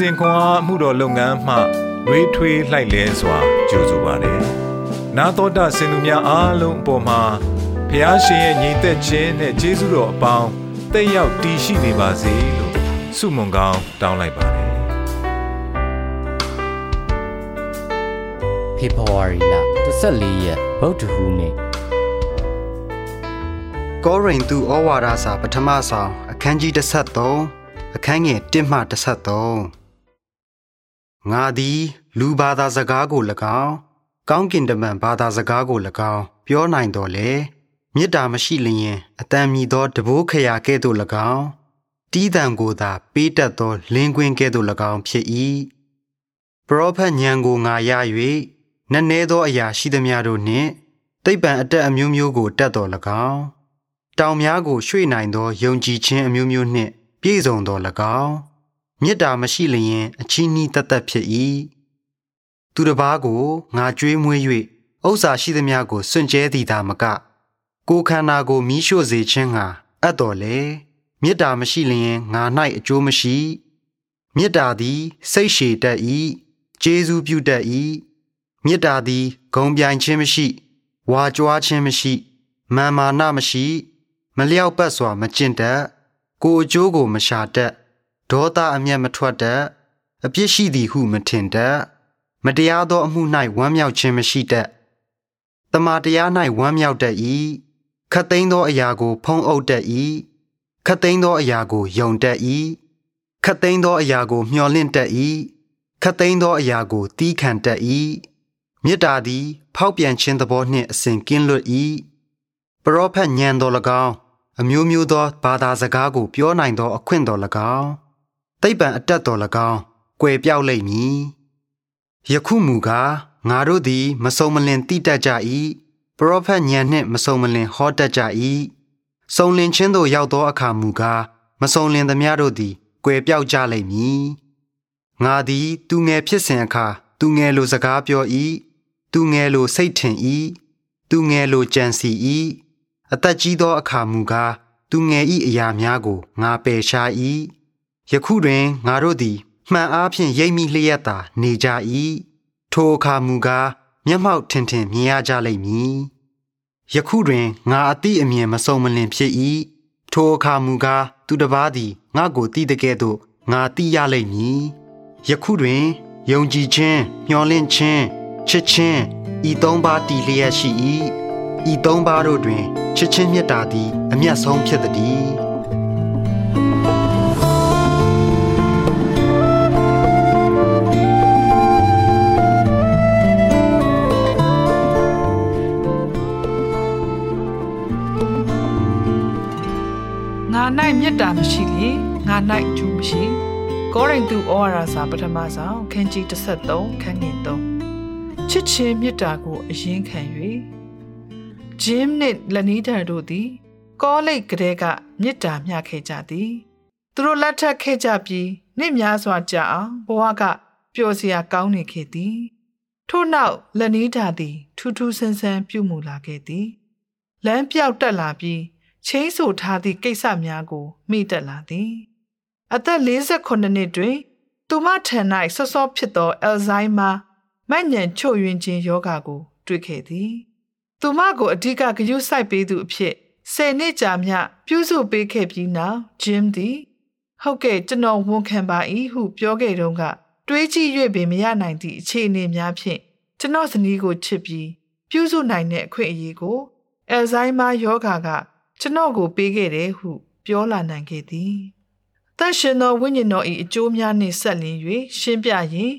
စဉ်ခွန်အားမှုတော်လုပ်ငန်းမှရွေးထွေးလှိုက်လဲစွာကြိုဆိုပါတယ်။နာတော်တာစင်သူများအားလုံးအပေါ်မှာဖះရှင်ရဲ့ညီသက်ခြင်းနဲ့ကျေးဇူးတော်အပေါင်းတက်ရောက်တည်ရှိနေပါစေလို့ဆုမွန်ကောင်းတောင်းလိုက်ပါတယ်ဖေဖော်ဝါရီလ14ရက်ဗုဒ္ဓဟူးနေ့ကောရိန္သုဩဝါဒစာပထမဆောင်အခန်းကြီး33အခန်းငယ်1မှ33 ငါသည် လူဘာသာစကားကို၎င်းကောင်းကင်တမန်ဘာသာစကားကို၎င်းပြောနိုင်တော်လေမေတ္တာမရှိလျင်အတန်မြည်သောတဘိုးခရာကဲ့သို့၎င်းတီးတံကိုသာ ပေးတတ်သောလင်းကွင်းကဲ့သို့၎င်းဖြစ်၏ပရောဖက်ညံကိုငါရ၍နက်နဲသောအရာရှိသမျှတို့နှင့်သိပ္ပံအတက်အမျိုးမျိုးကိုတတ်တော်၎င်းတောင်များကိုရွှေ့နိုင်သောယုံကြည်ခြင်းအမျိုးမျိုးနှင့် ပြည့်စုံတော်၎င်း မေတ္တာမရှိလျင်အချီးနှီးတတ်တတ်ဖြစ်၏သူတစ်ပါးကိုငါကြွေးမွေး၍ဥစ္စာရှိသမျှကိုစွန့်ကြဲသည်သာမက ကိုခန္ဓာကိုမီးရှို့စေခြင်းဟာအပ်တော်လေမေတ္တာမရှိလျင်ငါ၌အကျိုးမရှိမေတ္တာသည် စိတ်ရှည်တတ်၏ကျေးဇူးပြုတတ်၏မေတ္တာသည်ဂုံပြိုင်ခြင်းမရှိဝါကြွားခြင်းမရှိမာမာနမရှိ မလျောက်ပတ်စွာမကျင့်တတ်ကိုအကျိုးကိုမရှာတတ် ဒေါသအမျက်မထွက်တတ်အပြစ်ရှိသည်ဟုမထင်တတ်မတရားသောအမှု၌ဝမ်းမြောက်ခြင်းမရှိတတ်တမာတရား၌ဝမ်းမြောက်တတ်၏ခတ်သိမ်းသောအရာကို ဖုံးအုပ်တတ်၏ခတ်သိမ်းသောအရာကိုယုံတတ်၏ခတ်သိမ်းသောအရာကို မျှော်လင့်တတ်၏ခတ်သိမ်းသောအရာကိုတီးခံတတ်၏မေတ္တာသည် ဖောက်ပြန်ခြင်းသဘောနှင့်အစဉ်ကင်းလွတ်၏ပရောဖက်ညံတော်၎င်းအမျိုးမျိုးသောဘာသာစကားကို ပြောနိုင်သောအခွင့်တော်၎င်း သိပ္ပံအတက်တော်၎င်းကွယ်ပြောက်လိမ့်မည်ယခုမူကားငါတို့သည်မစုံမလင်တိတတ်ကြ၏ပရောဖက်ညံနှင့်မစုံမလင်ဟောတတ်ကြ၏စုံလင်ခြင်းသို့ရောက်သောအခါမူကားမစုံလင်သမျှတို့သည်ကွယ်ပြောက်ကြလိမ့်မည်ငါသည်သူငယ်ဖြစ်စဉ်အခါသူငယ်လိုစကားပြော၏သူငယ်လိုစိတ်ထင်၏သူငယ်လိုကြံစီ၏အသက်ကြီးသောအခါမူကားသူငယ်၏အရာများကိုငါပယ်ရှား၏ ယခုတွင်ငါတို့သည်မှန်အားဖြင့်ရိပ်မိလျက်သာနေကြ၏ထိုအခါမူကားမျက်မှောက်ထင်ထင်မြင်ရကြလိမ့်မည်ယခုတွင်ငါအတိအမြင်မစုံမလင်ဖြစ်၏ထိုအခါမူကားသူတစ်ပါးသည်ငါကိုတိတဲ့ကဲ့သို့ငါတိရလိမ့်မည်ယခုတွင်ယုံကြည်ခြင်းမျှော်လင့်ခြင်းချစ်ချင်းဤသုံးပါးတည်လျက်ရှိ၏ဤသုံးပါးတို့တွင်ချစ်ချင်းမေတ္တာသည်အမျက်ဆုံးဖြစ်သည် မေတ္တာမရှိလျင်ငါ၌အကျိုးမရှိကောရိန္သုဩဝါဒစာပထမဆောင်ခန်းကြီး33ခန်းငယ်3ချစ်ချင်းမေတ္တာကိုအရင်ခံ၍ဂျင်းနှင့်လနီးတန်တို့သည် ကောလိတ်ကလေးကမေတ္တာမျှခဲ့ကြသည်သူတို့လက်ထပ်ခဲ့ကြပြီးနှစ်များစွာကြာအောင်ဘဝကပျော်စရာကောင်းနေခဲ့သည်ထို့နောက်လနီးတာသည် ထူးထူးဆန်းဆန်းပြုမူလာခဲ့သည်လမ်းပြောက်တက်လာပြီး ချင်းဆိုထားသည့်ကိစ္စများကိုမိတက်လာသည်အသက်48နှစ်တွင် သူမထံ၌ဆော့ဆော့ဖြစ်သောအယ်ဇိုင်းမာမညံချုပ်ယွင်းခြင်းယောဂါကိုတွေ့ခဲ့သည်သူမကိုအဓိကဂရုစိုက်ပေးသူအဖြစ်ဆယ်နှစ်ကြာမြပြုစုပေးခဲ့ပြီးနောက်ဂျင်းသည်ဟုတ်ကဲ့ကျွန်တော်ဝန်ခံပါ၏ဟုပြောခဲ့တုန်းကတွေးကြည့်၍ပင်မရနိုင်သည့်အခြေအနေများဖြင့်ကျွန်တော်ဇနီးကိုချစ်ပြီးပြုစုနိုင်တဲ့အခွင့်အရေးကိုအယ်ဇိုင်းမာယောဂါက ကျွန်တော်ကိုပေးခဲ့တယ်ဟု ပြောလာနိုင်ခဲ့သည်။တန်ရှင်သောဝိညာဉ်တော်၏အကျိုးများနှင့်ဆက်လျင်၍ရှင်းပြရင်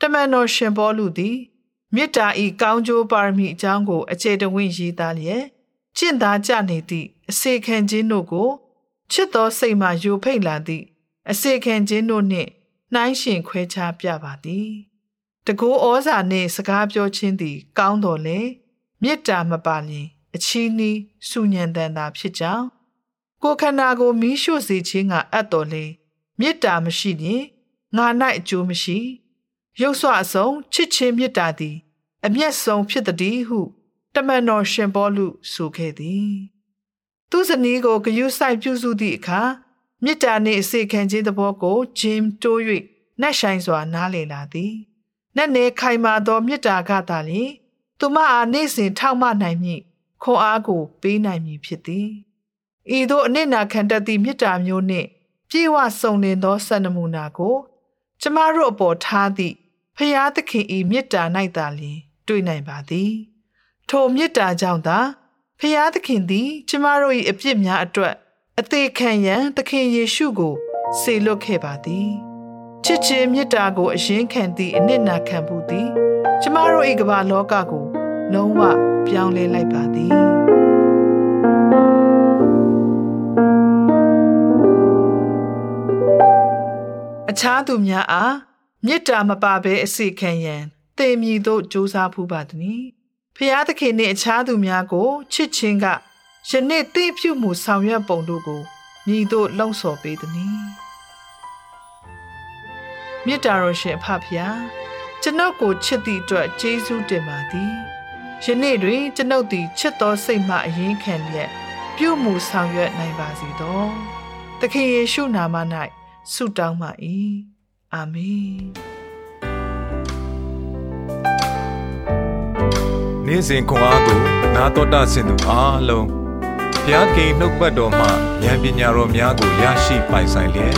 တမန်တော်ရှင်ပေါလုသည်မေတ္တာဤကောင်းကျိုးပါရမီအကြောင်းကို အခြေတဝင့်ရေးသားလျက်ကျင့်သားကြနေသည့်အစေခံခြင်းတို့ကိုချစ်သောစိတ်မှယိုဖိတ်လာသည့်အစေခံခြင်းတို့နှင့်နှိုင်းရှင်ခွဲခြားပြပါသည်တကိုးဩဇာနှင့်စကားပြောခြင်းသည် ကောင်းတော်လေမေတ္တာမပါလျင် အချီးနှီးစုညံတန်တာဖြစ်ကြောင်းကိုခန္ဓာကိုမီးရှို့စေခြင်းကအပ်တော်လေမေတ္တာမရှိရင်ငါ၌အကျိုးမရှိရုပ်ဆွအဆုံးချစ်ချင်းမေတ္တာသည် အမျက်ဆုံးဖြစ်သည်ဟု တမန်တော်ရှင်ဘောလူဆိုခဲ့သည်သူဇနီးကိုဂယုစိုက်ပြုစုသည့်အခါမေတ္တာနှင့်အစေခံခြင်းသဘောကိုဂျင်းတိုး၍နတ်ဆိုင်စွာနားလည်လာသည်နတ်နေခိုင်မာသောမေတ္တာကသာလျှင်သူမအားနေ့စဉ်ထောက်မနိုင်မည် ခွန်အားကိုပေးနိုင်မည်ဖြစ်သည်ဤသို့အနစ်နာခံတတ်သည့်မေတ္တာမျိုးနှင့်ပြေဝစုံလင်သောစံနမူနာကို ကျမတို့အပေါ်ထားသည့်ဖျားသခင်ဤမေတ္တာ၌သာလျှင် တွေ့နိုင်ပါသည် ထိုမေတ္တာကြောင့်သာဖျားသခင်သည် ကျမတို့၏အပြစ်များအတွက် အသေးခံရန်သခင်ယေရှုကိုစေလွတ်ခဲ့ပါသည်ချစ်ချင်းမေတ္တာကိုအရင်ခံသည့်အနစ်နာခံမှုသည် ကျမတို့၏ကမ္ဘာလောကကို လုံးဝ ပြောင်းလဲလိုက်ပါသည်အခြားသူများအားမေတ္တာမပါဘဲအစီခံရန်တေမီတို့စူးစမ်းဖူးပါသည်ဖျားသခင်နှင့်အခြားသူများကိုချစ်ချင်းကယနေ့သိဖြူမှုဆောင်ရွက်ပုံတို့ကိုမြည်တို့လှုံ့ဆော်ပေးသည်မေတ္တာတော်ရှင်အဖဖျားကျွန်ုပ်ကိုချစ်သည့်အတွက်ကျေးဇူးတင်ပါသည် ယနေ့တွင်ကျွန်ုပ်သည်ချစ်သောစိတ်မှအရင်ခံလျက်ပြုမှုဆောင်ရွက်နိုင်ပါစေသောသခင်ယေရှုနာမ၌ဆုတောင်းပါ၏အာမင်နေ့စဉ်ခွန်အားကိုနာတော်တာဆင်သူအားလုံးဘုရားခင်နှုတ်ပတ်တော်မှဉာဏ်ပညာတော်များကိုရရှိပိုင်ဆိုင်လျက်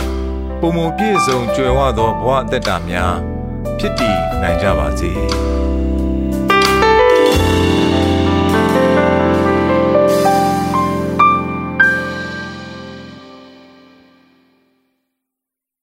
ပုံမပြည့်စုံကြွယ်ဝသောဘဝအသက်တာများဖြစ်တည်နိုင်ကြပါစေ။